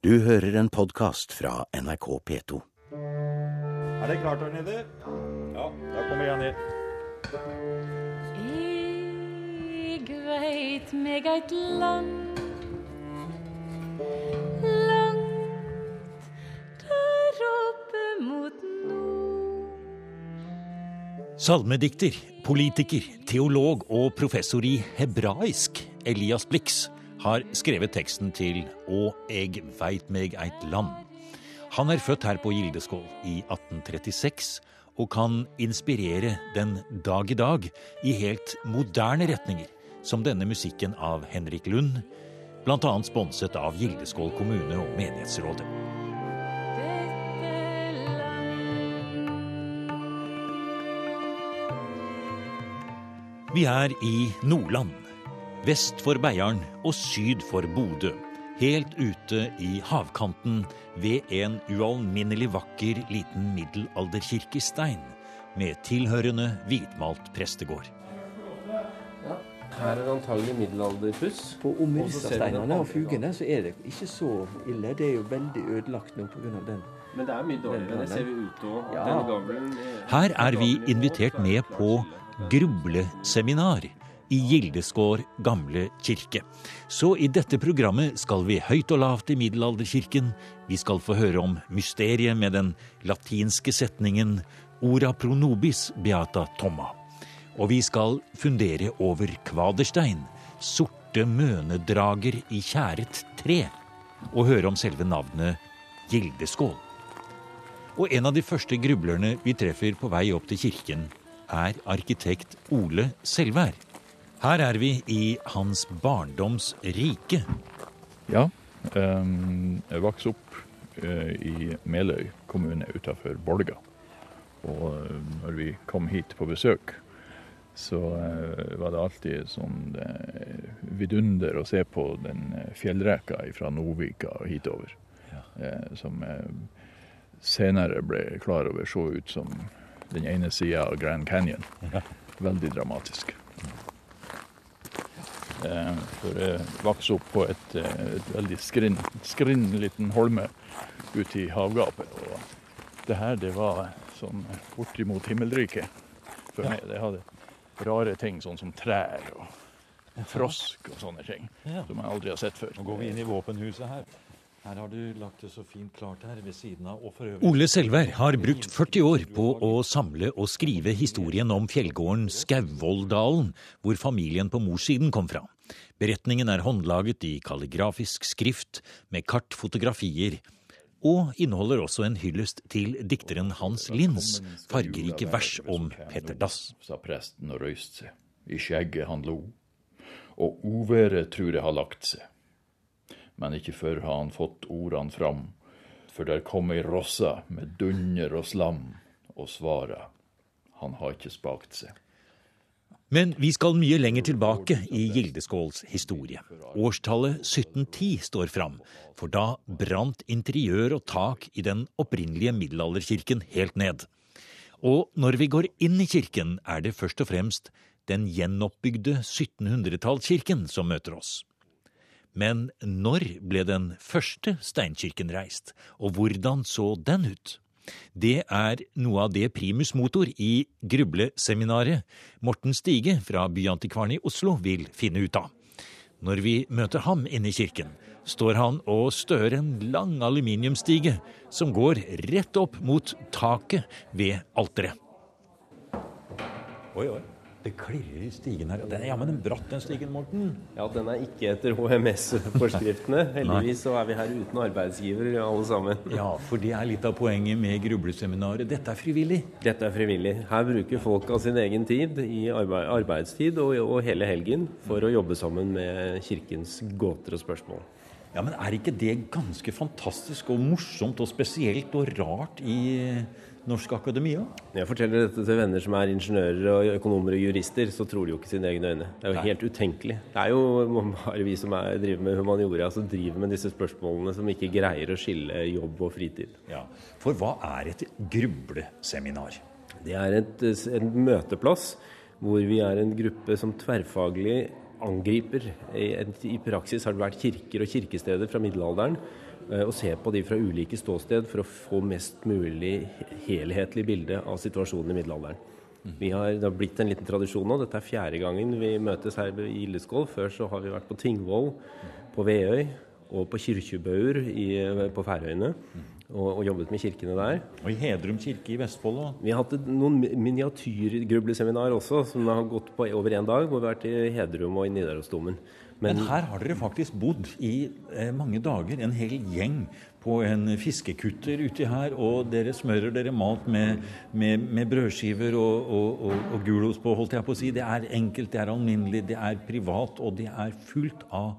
Du hører en podkast fra NRK P2. Er det klart der nede? Ja, da kommer jeg ned. Eg veit meg eit land langt der oppe mot nord. Salmedikter, politiker, teolog og professor i hebraisk, Elias Blix, har skrevet teksten til Å eg veit meg eit land. Han er født her på Gildeskål i 1836 og kan inspirere den dag i dag i helt moderne retninger, som denne musikken av Henrik Lund, bl.a. sponset av Gildeskål kommune og menighetsrådet. Vi er i Nordland, vest for Beiarn og syd for Bodø. Helt ute i havkanten ved en ualminnelig vakker liten middelalderkirkestein med tilhørende hvitmalt prestegård. Her er det antagelig middelalderpuss. På den og fugene så er det ikke så ille. Det er jo veldig ødelagt nå pga. den. Men det er mye dårligere. Det ser vi ute òg. Ja. Den gavlen Her er vi invitert med på grubleseminar i Gildeskår gamle kirke. Så i dette programmet skal vi høyt og lavt i middelalderkirken. Vi skal få høre om mysteriet med den latinske setningen ora pro nobis beata tomma. Og vi skal fundere over kvaderstein, sorte mønedrager i tjæret tre, og høre om selve navnet Gildeskål. Og en av de første grublerne vi treffer på vei opp til kirken, er arkitekt Ole Selvær. Her er vi i hans barndoms rike. Ja, ehm, jeg vokste opp eh, i Meløy kommune utenfor Bolga. Og eh, når vi kom hit på besøk, så eh, var det alltid sånn eh, vidunder å se på den eh, fjellreka fra Novika og hitover. Eh, som eh, senere ble klar over så ut som den ene sida av Grand Canyon. Veldig dramatisk. Eh, For jeg vokste opp på et, eh, et veldig skrinn, skrinn liten holme ute i havgapet. Og det her, det var sånn bortimot himmelriket for meg. Det hadde rare ting, sånn som trær og frosk og sånne ting, Ja. som jeg aldri har sett før. Nå går vi inn i våpenhuset her. Her har du lagt det så fint klart her ved siden av. Og for øvrig Ole Selvær har brukt 40 år på å samle og skrive historien om fjellgården Skauvolldalen, hvor familien på morssiden kom fra. Beretningen er håndlaget i kalligrafisk skrift med kart, fotografier, og inneholder også en hyllest til dikteren Hans Linds fargerike vers om Petter Dass. Sa presten og røyste seg. I skjegget han lo. Og uværet tror jeg har lagt seg. Men ikke før har han fått ordene fram. For der kom ei rossa med dunder og slam, og svaret Han har ikke spakt seg. Men vi skal mye lenger tilbake i Gildeskåls historie. Årstallet 1710 står fram, for da brant interiør og tak i den opprinnelige middelalderkirken helt ned. Og når vi går inn i kirken, er det først og fremst den gjenoppbygde 1700-tallskirken som møter oss. Men når ble den første steinkirken reist, og hvordan så den ut? Det er noe av det primus motor i grubleseminaret Morten Stige fra Byantikvaren i Oslo vil finne ut av. Når vi møter ham inne i kirken, står han og stør en lang aluminiumsstige som går rett opp mot taket ved alteret. Oi, oi. Det klirrer i stigen her. Den er jammen bratt, den stigen, Morten. Ja, den er ikke etter HMS-forskriftene. Heldigvis så er vi her uten arbeidsgiver alle sammen. Ja, for det er litt av poenget med grubleseminaret. Dette er frivillig. Dette er frivillig. Her bruker folk av sin egen tid i arbeid, arbeidstid og, og hele helgen for å jobbe sammen med kirkens gåter og spørsmål. Ja, men er ikke det ganske fantastisk og morsomt og spesielt og rart i norsk akademia? Når jeg forteller dette til venner som er ingeniører og økonomer og jurister, så tror de jo ikke sine egne øyne. Det er jo Nei. helt utenkelig. Det er jo bare vi som er, driver med humaniora, som driver med disse spørsmålene, som ikke greier å skille jobb og fritid. Ja, For hva er et grubleseminar? Det er et, en møteplass hvor vi er en gruppe som tverrfaglig angriper. I, I praksis har det vært kirker og kirkesteder fra middelalderen og se på de fra ulike ståsted for å få mest mulig helhetlig bilde av situasjonen i middelalderen. Vi har, det har blitt en liten tradisjon nå. Dette er fjerde gangen vi møtes her i Gildeskål. Før så har vi vært på Tingvoll, på Veøy og på Kyrkjebøur på Færøyene. Og, og jobbet med kirkene der. Og i Hedrum kirke i Vestfold òg. Vi har hatt noen mi- miniatyrgrubleseminar også, som har gått på over én dag. Hvor vi har vært i Hedrum og i Nidarosdomen. Men her har dere faktisk bodd i eh, mange dager, en hel gjeng på en fiskekutter uti her, og dere smører dere mat med, med, med brødskiver og, og, og, og gulost på, holdt jeg på å si. Det er enkelt, det er alminnelig, det er privat, og det er fullt av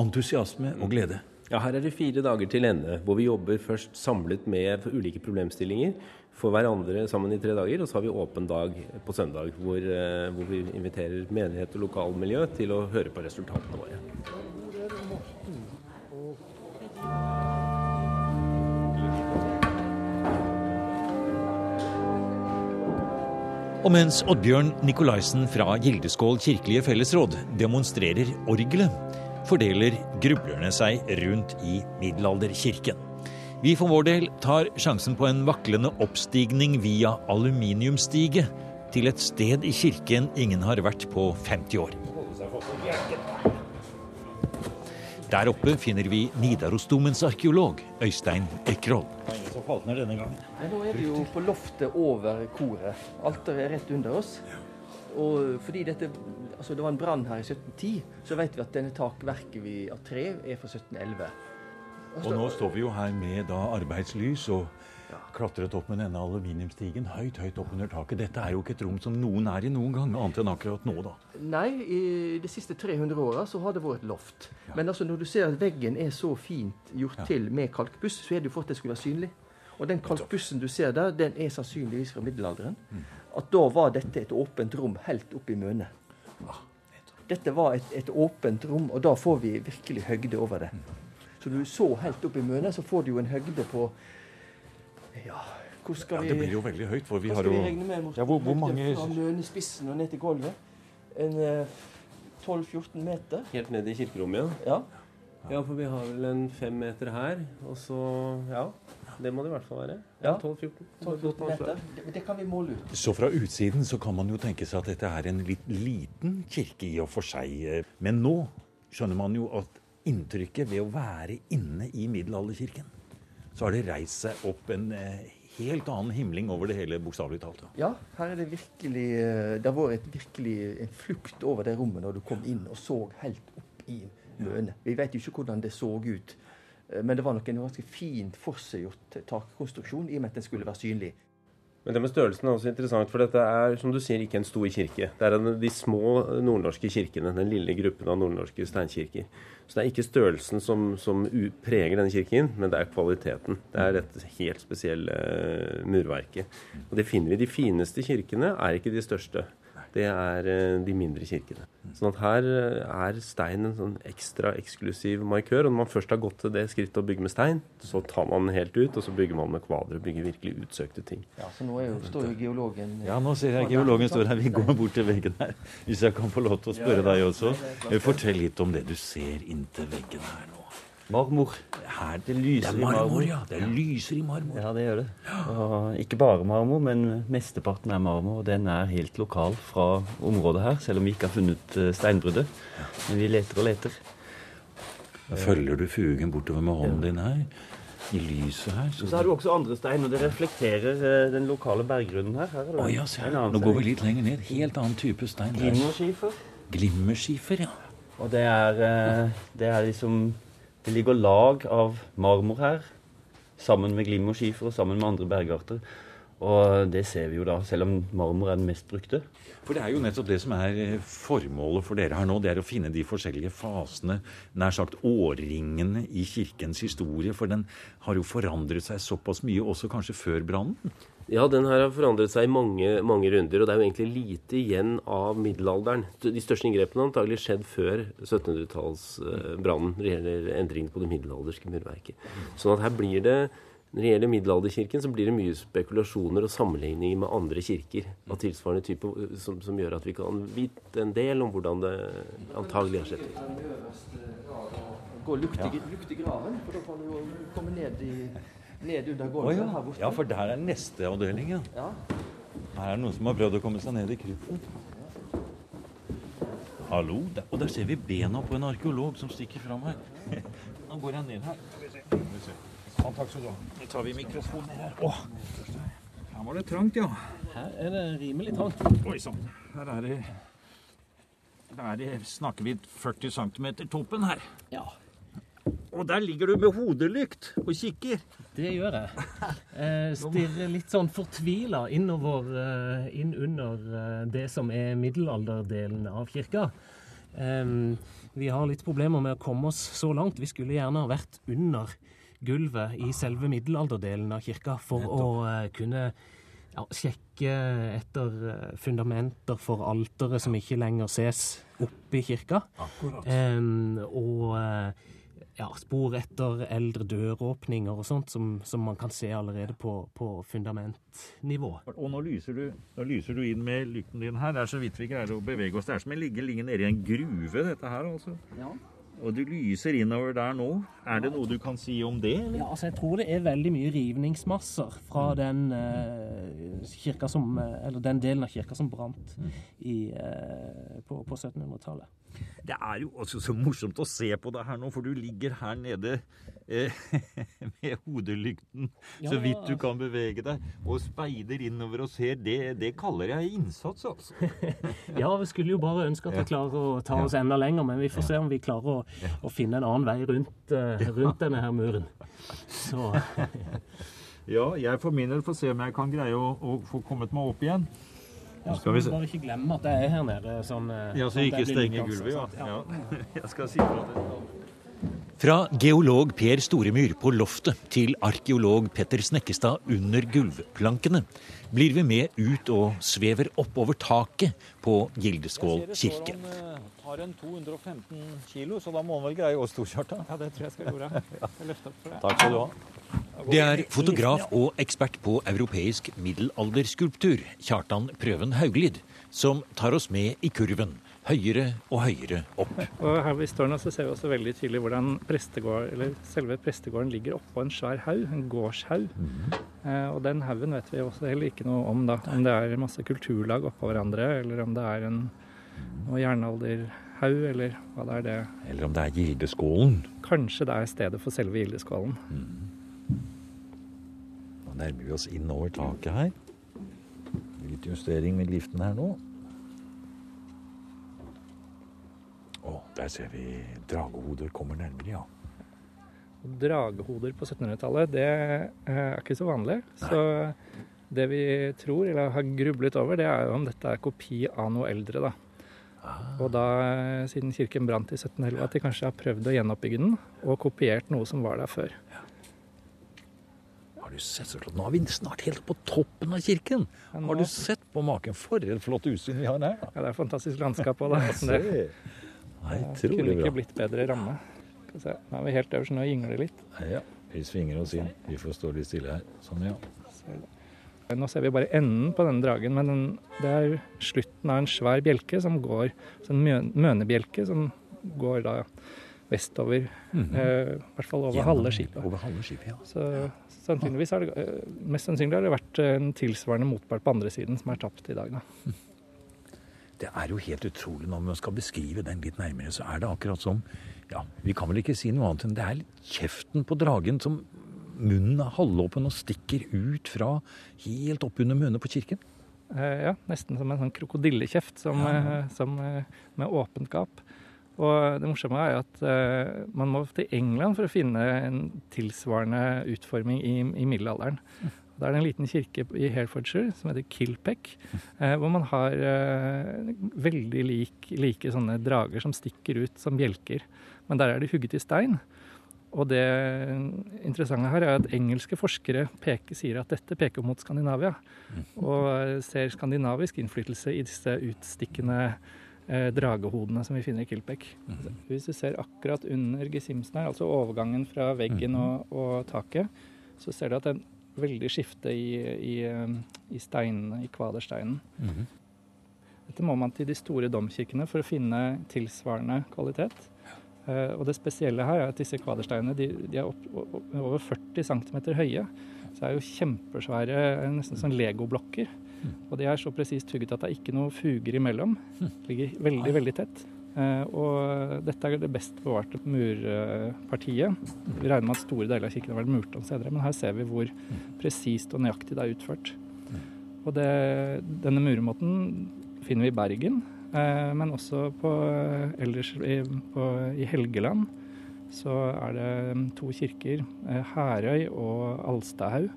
entusiasme og glede. Ja, Her er det fire dager til ende, hvor vi jobber først samlet med ulike problemstillinger for hverandre sammen i tre dager. Og så har vi åpen dag på søndag, hvor, eh, hvor vi inviterer menighet og lokalmiljø til å høre på resultatene våre. Og mens Oddbjørn Nikolaisen fra Gildeskål kirkelige fellesråd demonstrerer orgelet, fordeler grublerne seg rundt i middelalderkirken. Vi for vår del tar sjansen på en vaklende oppstigning via aluminiumsstige til et sted i kirken ingen har vært på 50 år. Der oppe finner vi Nidarosdomens arkeolog Øystein Ekroll. Nå er vi jo på loftet over koret. Alteret er rett under oss. Og fordi dette, altså det var en brann her i 1710, så vet vi at denne takverket vi, av tre er fra 1711. Og nå står vi jo her med da arbeidslys og klatret opp med denne aluminiumstigen høyt, høyt opp under taket. Dette er jo ikke et rom som noen er i noen gang, annet enn akkurat nå, da. Nei, i de siste 300 åra så har det vært loft. Men altså når du ser at veggen er så fint gjort Ja. til med kalkbuss, så er det jo for at det skulle være synlig. Og den kalkbussen du ser der, den er sannsynligvis fra middelalderen. At da var dette et åpent rom helt opp i mønet. Dette var et, et åpent rom, og da får vi virkelig høgde over det. Så når du så helt opp i mønet, så får du jo en høgde på Ja, hvor skal Ja, det blir jo veldig høyt, for vi hva har skal vi jo regne med? Morten? Ja, hvor- hvor mange- Fra mønespissen og ned til gulvet? En eh, 12-14 meter? Helt ned i kirkerommet, ja. Ja. Ja, for vi har vel en fem meter her. Og så Ja, det må det i hvert fall være. Ja. 12-14. 12-14 meter. Det, det kan vi måle ut. Så fra utsiden så kan man jo tenke seg at dette er en litt liten kirke i og for seg. eh, Men nå skjønner man jo at inntrykket ved å være inne i middelalderkirken, så har det reist seg opp en eh, helt annen himling over det hele, bokstavelig talt. Ja, her er det virkelig eh, Det har vært virkelig en flukt over det rommet når du kom inn og så helt opp i mønet. Vi vet jo ikke hvordan det så ut, eh, men det var nok en ganske fint forseggjort takkonstruksjon i og med at den skulle være synlig. Men det med størrelsen er også interessant, for dette er som du sier, ikke en stor kirke. Det er de små nordnorske kirkene, den lille gruppen av nordnorske steinkirker. Så det er ikke størrelsen som, som preger denne kirken, men det er kvaliteten. Det er dette helt spesielle eh, murverket. Og det finner vi. De fineste kirkene er ikke de største. Det er eh, de mindre kirkene. Sånn at her eh, er stein en sånn ekstra eksklusiv markør. Og når man først har gått til det skrittet å bygge med stein, så tar man den helt ut, og så bygger man med kvader og bygger virkelig utsøkte ting. Ja, Så nå er jo, står jo geologen Ja, nå ser jeg geologen står her. Vi går bort til veggen her. Hvis jeg kan få lov til å spørre deg også. Eh, Fortell litt om det du ser inntil veggen her nå. Marmor. Her, Det lyser det er i marmor. marmor, ja. Det lyser i marmor. Ja, det gjør det. Og ikke bare marmor, men mesteparten er marmor. Og den er helt lokal fra området her, selv om vi ikke har funnet eh, steinbruddet. Men vi leter og leter. Følger du fugen bortover med hånden din her? I lyset her? Så har du også andre stein, og det reflekterer eh, den lokale berggrunnen her. her oh, ja, se her. Nå går vi litt lenger ned. Helt annen type stein. Glimmerskifer. Glimmerskifer, ja. Og det er, eh, det er liksom Det ligger lag av marmor her, sammen med glimmerskifer og sammen med andre bergarter. Og det ser vi jo da, selv om marmor er den mest brukte. For det er jo nettopp det som er eh, formålet for dere her nå. Det er å finne de forskjellige fasene, nær sagt årringene i kirkens historie. For den har jo forandret seg såpass mye, også kanskje før brannen. Ja, den her har forandret seg i mange, mange runder, og det er jo egentlig lite igjen av middelalderen. De største inngrepene har antagelig skjedd før 1700-tallsbrannen når det gjelder endringene på det middelalderske murverket. Sånn at her blir det Når det gjelder middelalderkirken, så blir det mye spekulasjoner og sammenligninger med andre kirker av tilsvarende type, som, som gjør at vi kan vite en del om hvordan det antagelig har skjedd. Gå lukt i, lukt i graven, for da kan du jo komme ned, i, ned under gården oh, ja. her borte. ja, for der er neste avdeling, ja. Ja. Her er det noen som har prøvd å komme seg ned i krypten. Hallo, der, og der ser vi bena på en arkeolog som stikker fram her. Nå går han ned her. Ja, takk skal du ha. Nå tar vi mikrofonen her. Åh, her var det trangt, ja. Her er det rimelig trangt. Oi sann. Her er det Der er snakker vi 40 cm toppen her. Ja, Og der ligger du med hodelykt og kikker. det gjør jeg. Eh, stirrer litt sånn fortvila innover, eh, inn under eh, det som er middelalderdelen av kirka. Em, vi har litt problemer med å komme oss så langt. Vi skulle gjerne ha vært under gulvet i selve middelalderdelen av kirka for å eh, kunne ja, sjekke etter fundamenter for alteret som ikke lenger ses oppe i kirka. Em, og eh, ja, spor etter eldre døråpninger og sånt som, som man kan se allerede på, på fundamentnivå. Og nå lyser, du, nå lyser du inn med lykten din her. Det er så vidt vi greier å bevege oss. Det er som å ligge, ligge nede i en gruve, dette her, altså. Og du lyser innover der nå. Er det noe du kan si om det? Eller? Ja, altså Jeg tror det er veldig mye rivningsmasser fra den, eh, som, eh, eller den delen av kirka som brant i, eh, på, på 1700-tallet. Det er jo også så morsomt å se på det her nå, for du ligger her nede eh, med hodelykten så vidt du kan bevege deg, og speider innover og ser. Det, det kaller jeg innsats, altså. Ja, vi skulle jo bare ønske at vi klarer å ta oss enda lenger, men vi får se om vi klarer å, å finne en annen vei rundt, eh, rundt denne her muren. Så Ja, jeg for min del får se om jeg kan greie å, å få kommet meg opp igjen. ja, Skal vi se. bare ikke glemme at jeg er her nede. Sånn, eh, Ja, så sånn ikke stenge gulvet? Ja. ja. Jeg skal si fra til Fra geolog Per Storemyr på loftet til arkeolog Petter Snekkestad under gulvplankene blir vi med ut og svever oppover taket på Gildeskål kirke. Han har en 215 kilo, så da må han vel greie oss to, Kjartan. Ja, det tror jeg skal gjøre. Jeg løfter opp for det. Takk skal du ha. Det er fotograf og ekspert på europeisk middelalderskulptur, Kjartan Prøven Hauglid, som tar oss med i kurven, høyere og høyere opp. Og her vi står nå, så ser vi også veldig tydelig hvordan prestegård, eller selve prestegården ligger oppå en svær haug, en gårdshaug. Eh, og den haugen vet vi også heller ikke noe om, da. Om det er masse kulturlag oppå hverandre, eller om det er en noe jernalderhaug, eller hva det er det. Eller om det er Gildeskålen. Kanskje det er stedet for selve Gildeskålen. Nå nærmer vi oss innover taket her. Litt justering med liften her nå. Å, der ser vi dragehoder kommer nærmere, ja. Dragehoder på 1700-tallet, det eh, er ikke så vanlig. Så det vi tror, eller har grublet over, det er jo om dette er kopi av noe eldre, da. Og da, eh, siden kirken brant i 1711, at de kanskje har prøvd å gjenoppbygge den, og kopiert noe som var der før. Har du sett så flott? Nå er vi snart helt på toppen av kirken. Ja, nå- Har du sett på maken? For et flott utsyn vi har her. da. Ja, det er fantastisk landskap òg, da. Se. Det kunne ikke bra. blitt bedre ramme. Skal se. Nå er vi helt øverst, nå gynger det litt. Ja, vi svinger oss inn. Vi får stå litt stille her. Sånn, ja. Nå ser vi bare enden på denne dragen, men den, det er slutten av en svær bjelke som går, så en mønebjelke som går da vestover, eh, i hvert fall over halve skipet. Over halve skipet, ja. Så sannsynligvis har det, eh, mest sannsynlig har det vært en tilsvarende motpart på andre siden som er tapt i dag, da. Det er jo helt utrolig når man skal beskrive den litt nærmere, så er det akkurat som Ja, vi kan vel ikke si noe annet enn det er litt kjeften på dragen som munnen er halvåpen og stikker ut fra helt oppunder munnen på kirken. Eh, ja, nesten som en sånn krokodillekjeft som, ja. som, eh, med åpent gap. Og det morsomme er at eh, man må til England for å finne en tilsvarende utforming i, i middelalderen. Da er det en liten kirke i Herefordshire som heter Kilpeck, eh, hvor man har eh, veldig lik, like sånne drager som stikker ut som bjelker. Men der er de hugget i stein. Og det interessante her er at engelske forskere peker, sier at dette peker mot Skandinavia. Og ser skandinavisk innflytelse i disse utstikkende eh, dragehodene som vi finner i Kilpeck. Hvis du ser akkurat under gesimsen her, altså overgangen fra veggen og, og taket, så ser du at det er en veldig skifte i, i, i steinene, i kvadersteinen. Mhm. Dette må man til de store domkirkene for å finne tilsvarende kvalitet. Uh, og det spesielle her er at disse kvadersteinene de, de er opp, opp, over 40 cm høye. Så det er jo kjempesvære, nesten som legoblokker. Og de er så presist hugget at det er ikke noe fuger imellom. Ligger veldig, veldig tett. Eh, og dette er det best bevarte murpartiet. Vi regner med at store deler av kirken har vært murt om senere, men her ser vi hvor presist og nøyaktig det er utført. Og det, denne muremåten finner vi i Bergen, eh, men også på, ellers i, på, i Helgeland. Så er det to kirker, eh, Herøy og Alstahaug,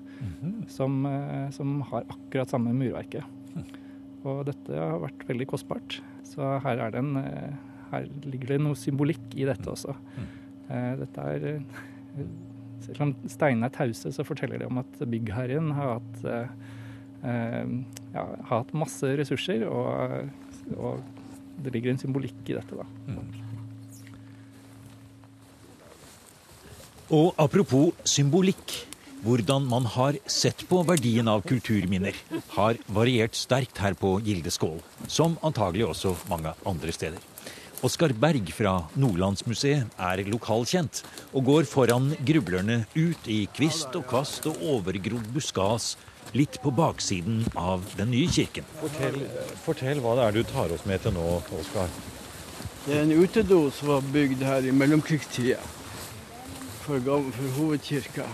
som, -hmm. som har akkurat samme murverket. Og dette har vært veldig kostbart. Så her, er det en, eh, her ligger det noe symbolikk i dette også. Eh, Dette er eh, Selv om steinene er tause, så forteller det om at byggherren har hatt, eh, ja, har hatt masse ressurser, og, og det ligger en symbolikk i dette, da. Og apropos symbolikk. Hvordan man har sett på verdien av kulturminner, har variert sterkt her på Gildeskål, som antagelig også mange andre steder. Oskar Berg fra Nordlandsmuseet er lokalkjent og går foran grublerne ut i kvist og kvast og overgrodd buskas litt på baksiden av den nye kirken. Fortell, fortell hva det er du tar oss med til nå, Oskar. Det er en utedo som var bygd her i mellomkrigstida for, for hovedkirka.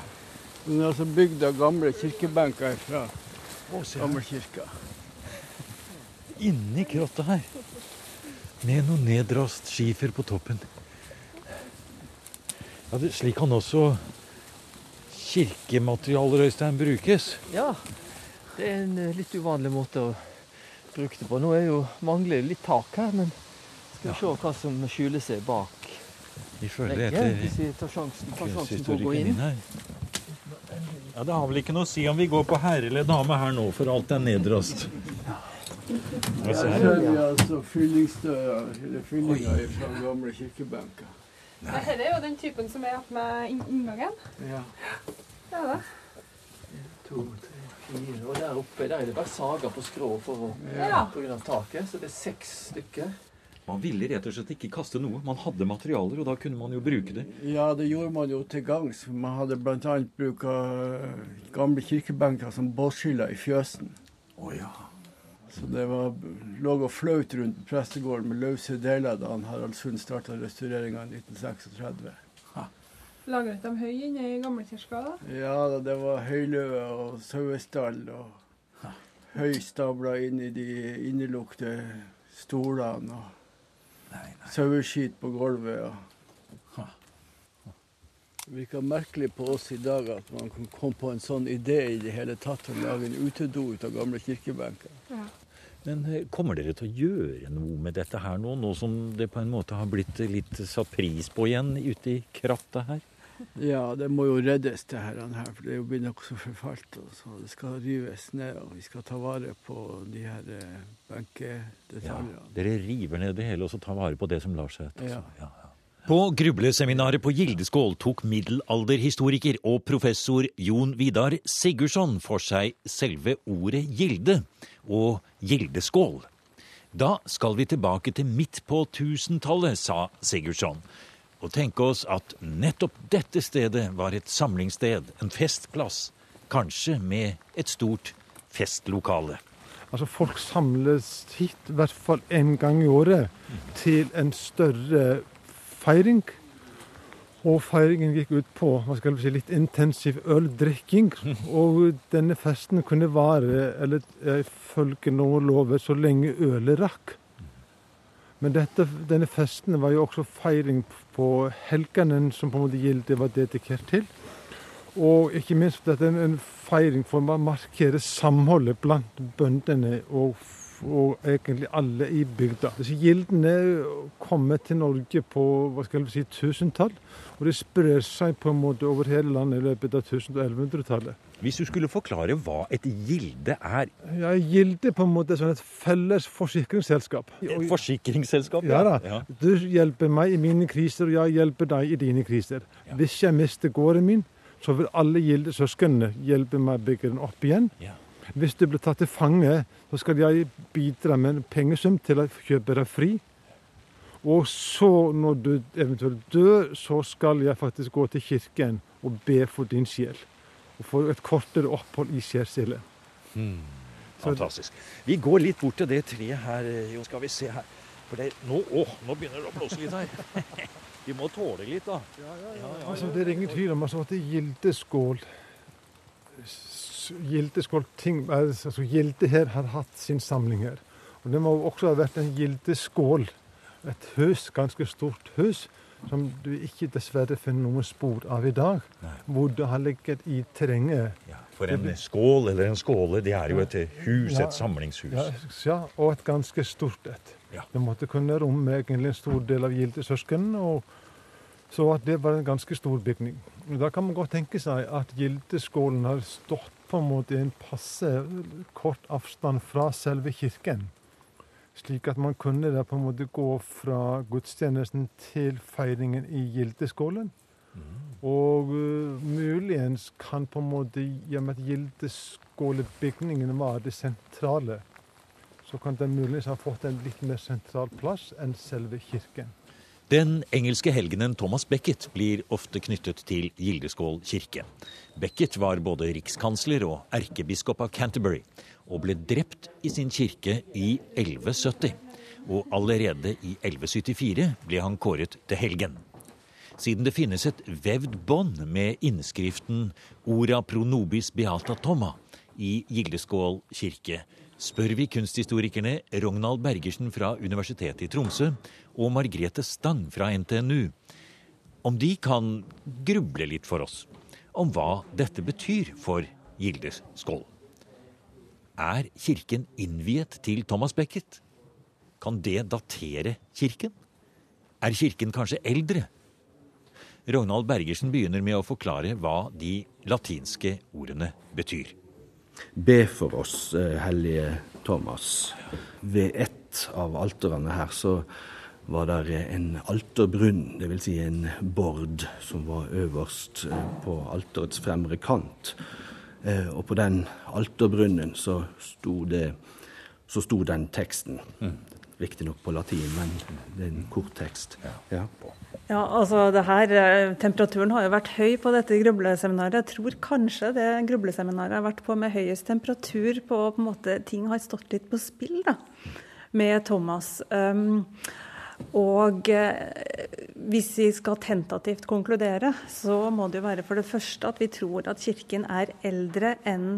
Den er altså bygd av gamle kirkebenker fra gammelkirka. Inni krottet her, med noe nedrast skifer på toppen. Ja, det, slik kan også kirkematerialer, Øystein, brukes. Ja, det er en eh, litt uvanlig måte å bruke det på. Nå er jo mangler det litt tak her, men skal vi se hva som skjuler seg bak Vi følger veggen. etter Hvis vi tar sjansen, tar sjansen på å gå inn. inn her. Ja, Det har vel ikke noe å si om vi går på herre eller dame her nå, for alt er nedrast. Hva så er vi altså fyllingsdører, eller fyllinger fra gamle kirkebenker. Dette er jo den typen som er med inngangen. Ja. Det er det. To, tre, fire. Og der oppe der er det bare sager på skrå for å, Ja. på grunn av taket. Så det er seks stykker. Man ville rett og slett ikke kaste noe. Man hadde materialer, og da kunne man jo bruke det. ja, det gjorde man jo til gangs. Man hadde bl.a. bruka av gamle kirkebenker som båtskiller i fjøsen. Så det var, lå og fløt rundt prestegården med løse deler da han Harald Sund starta restaureringa i 1936. Lagret de høy inne i gamlekirka? Ja, det var høyløve og sauestall og høy stabla inn i de innelukte stolene og saueskit på gulvet. Og. Det virker merkelig på oss i dag at man kan komme på en sånn idé i det hele tatt å lage en utedo ut av gamle kirkebenker. Men eh, kommer dere til å gjøre noe med dette her nå, nå som det på en måte har blitt litt satt pris på igjen ute i krattet her? Ja, det må jo reddes, det her, for det blir nokså forfalt. Så det skal rives ned, og vi skal ta vare på de her benkedetaljene. Ja, Dere river ned det hele og så tar vare på det som lar seg Ja. ja. På grubleseminaret på Gildeskål tok middelalderhistoriker og professor Jon Vidar Sigurdsson for seg selve ordet gilde og gildeskål. Da skal vi tilbake til midt på tusentallet, sa Sigurdsson, og tenke oss at nettopp dette stedet var et samlingssted, en festplass, kanskje med et stort festlokale. Altså Folk samles hit i hvert fall en gang i året til en større feiring. Og feiringen gikk ut på si, litt intensiv øldrikking. Og denne festen kunne vare, eller ifølge noen lover, så lenge ølet rakk. Men dette, denne festen var jo også feiring på helgenen, som på en måte gildet var dedikert til. Og ikke minst dette er en feiring for å markere samholdet blant bøndene og, og egentlig alle i bygda. Disse gildene kommer til Norge på hva skal vi si, tusentall, og de sprer seg på en måte over hele landet i løpet av 1100-tallet. Hvis du skulle forklare hva et gilde er Ja, Gilde er på en måte sånn et felles forsikringsselskap. Et forsikringsselskap? Ja da. Ja. Du hjelper meg i mine kriser, og jeg hjelper deg i dine kriser. Hvis jeg mister gården min, så vil alle gildesøsknene hjelpe meg å bygge den opp igjen. Hvis du blir tatt til fange, så skal jeg bidra med en pengesum til å kjøpe deg fri. Og så, når du eventuelt dør, så skal jeg faktisk gå til kirken og be for din sjel. Og få et kortere opphold i skjærsilden. Hmm. Fantastisk. Vi går litt bort til det treet her, eh, Jo. Skal vi se her. For det, nå, å, nå begynner det å blåse litt her. Vi må tåle litt, da. Ja, ja, Altså, det er ingen tvil om altså, at s- Gildeskål ting, altså, Gilde her har hatt sin samling her. Og det må også ha vært en gildeskål. Et hus, ganske stort hus, som du ikke dessverre finner noen spor av i dag. Hvor det har ligget i terrenget. For en skål eller en skåle, det er jo et hus, Ja, et samlingshus. Ja, ja, og et ganske stort et. Det måtte kunne romme egentlig en stor del av Gildesøsken, så det var en ganske stor bygning. Da kan man godt tenke seg at Gildeskålen har stått på en måte en passe kort avstand fra selve kirken. Slik at man kunne da på en måte gå fra gudstjenesten til feiringen i Gildeskålen. Og uh, muligens kan på en måte, Gjennom at Gildeskålebygningen var det sentrale, så kan den muligens ha fått en litt mer sentral plass enn selve kirken. Den engelske helgenen Thomas Beckett blir ofte knyttet til Gildeskål kirke. Beckett var både rikskansler og erkebiskop av Canterbury, og ble drept i sin kirke i 1170. Og allerede i 1174 ble han kåret til helgen. Siden det finnes et vevd bånd med innskriften 'Ora pro nobis beata Toma' i Gildeskål kirke, spør vi kunsthistorikerne Rognald Bergersen fra Universitetet i Tromsø og Margrethe Stang fra NTNU om de kan gruble litt for oss om hva dette betyr for Gildes skål. Er kirken innviet til Thomas Becket? Kan det datere kirken? Er kirken kanskje eldre? Rognald Bergersen begynner med å forklare hva de latinske ordene betyr. Be for oss, eh, hellige Thomas. Ved ett av alterene her så var der en alterbrunn, dvs. Si en bord, som var øverst eh, på alterets fremre kant. Eh, Og på den alterbrunnen så sto det så sto den teksten. Riktignok på latin, men det er en kort tekst. Ja. Ja, altså det her, eh, Temperaturen har jo vært høy på dette grubleseminaret. Jeg tror kanskje det grubleseminaret har vært på med høyest temperatur på, på en måte, Ting har stått litt på spill da, med Thomas. Um, og eh, hvis vi skal tentativt konkludere, så må det jo være for det første at vi tror at kirken er eldre enn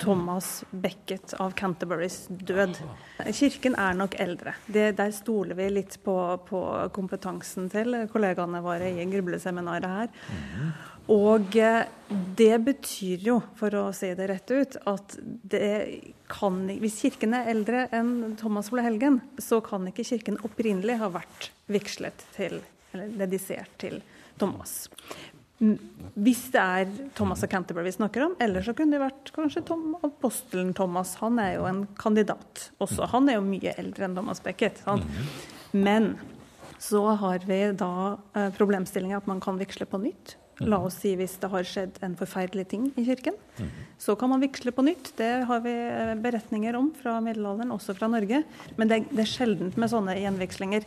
Thomas Beckett av Canterburys død. Kirken er nok eldre. Det, der stoler vi litt på, på kompetansen til kollegaene våre i grubleseminaret her. Og eh, det betyr jo, for å si det rett ut, at det kan Hvis Kirken er eldre enn Thomas ble helgen, så kan ikke Kirken opprinnelig ha vært vigslet til, eller dedisert til Thomas. Mm, Hvis det er Thomas av Canterbury vi snakker om, eller så kunne det vært kanskje Tom, apostelen Thomas. Han er jo en kandidat også. Han er jo mye eldre enn Thomas Becket. Han. Men så har vi da eh, problemstillinga at man kan vigsle på nytt. La oss si hvis det har skjedd en forferdelig ting i kirken. Så kan man vigsle på nytt. Det har vi eh, beretninger om fra middelalderen, også fra Norge. Men det, det er sjeldent med sånne gjenvigslinger.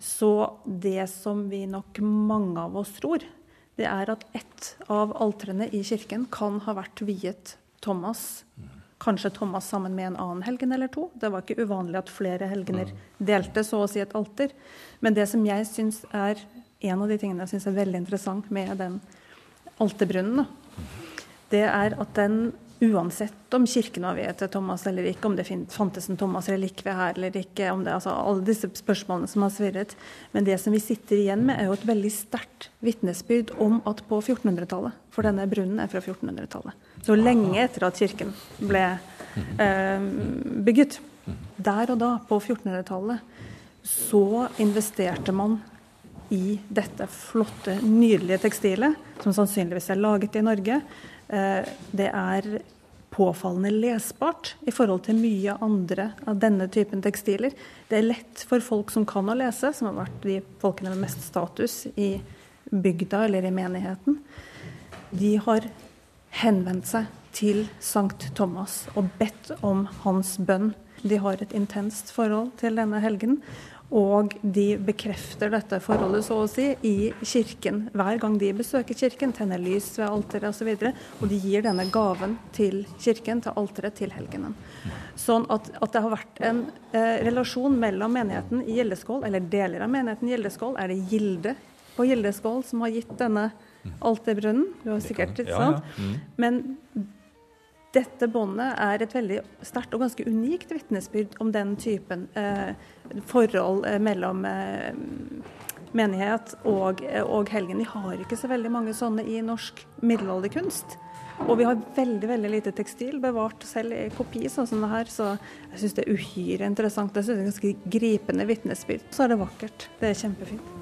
Så det som vi nok mange av oss tror, det er at ett av altrene i kirken kan ha vært viet Thomas. Kanskje Thomas sammen med en annen helgen eller to. Det var ikke uvanlig at flere helgener delte så å si et alter. Men det som jeg syns er en av de tingene jeg syns er veldig interessant med den alterbrunnen, da, det er at den uansett om kirken var viet til Thomas eller ikke, om det fantes en Thomas-relikvie her eller ikke, om det, altså alle disse spørsmålene som har svirret. Men det som vi sitter igjen med, er jo et veldig sterkt vitnesbyrd om at på 1400-tallet, for denne brunnen er fra 1400-tallet, så lenge etter at kirken ble eh, bygget, der og da, på 1400-tallet, så investerte man i dette flotte, nydelige tekstilet, som sannsynligvis er laget i Norge. Eh, Det er påfallende lesbart i forhold til mye andre av denne typen tekstiler. Det er lett for folk som kan å lese, som har vært de folkene med mest status i bygda eller i menigheten. de har henvendt seg til Sankt Thomas og bedt om hans bønn. De har et intenst forhold til denne helgen. Og de bekrefter dette forholdet så å si i kirken hver gang de besøker kirken. Tenner lys ved alteret osv. Og, så og de gir denne gaven til kirken, til alteret, til helgenen. Sånn at, at, det har vært en eh, relasjon mellom menigheten i Gildeskål, eller deler av menigheten i Gildeskål, er det Gilde på Gildeskål som har gitt denne alterbrønnen. Du har sikkert, ikke sant? Mm. Men dette båndet er et veldig sterkt og ganske unikt vitnesbyrd om den typen eh, forhold eh, mellom eh, menighet og, eh, og, helgen. Vi har ikke så veldig mange sånne i norsk middelalderkunst. Og vi har veldig veldig lite tekstil bevart selv i kopi, sånn som det her. Så jeg syns det er uhyre interessant. Jeg synes det er ganske gripende vitnesbyrd. Så er det vakkert. Det er kjempefint.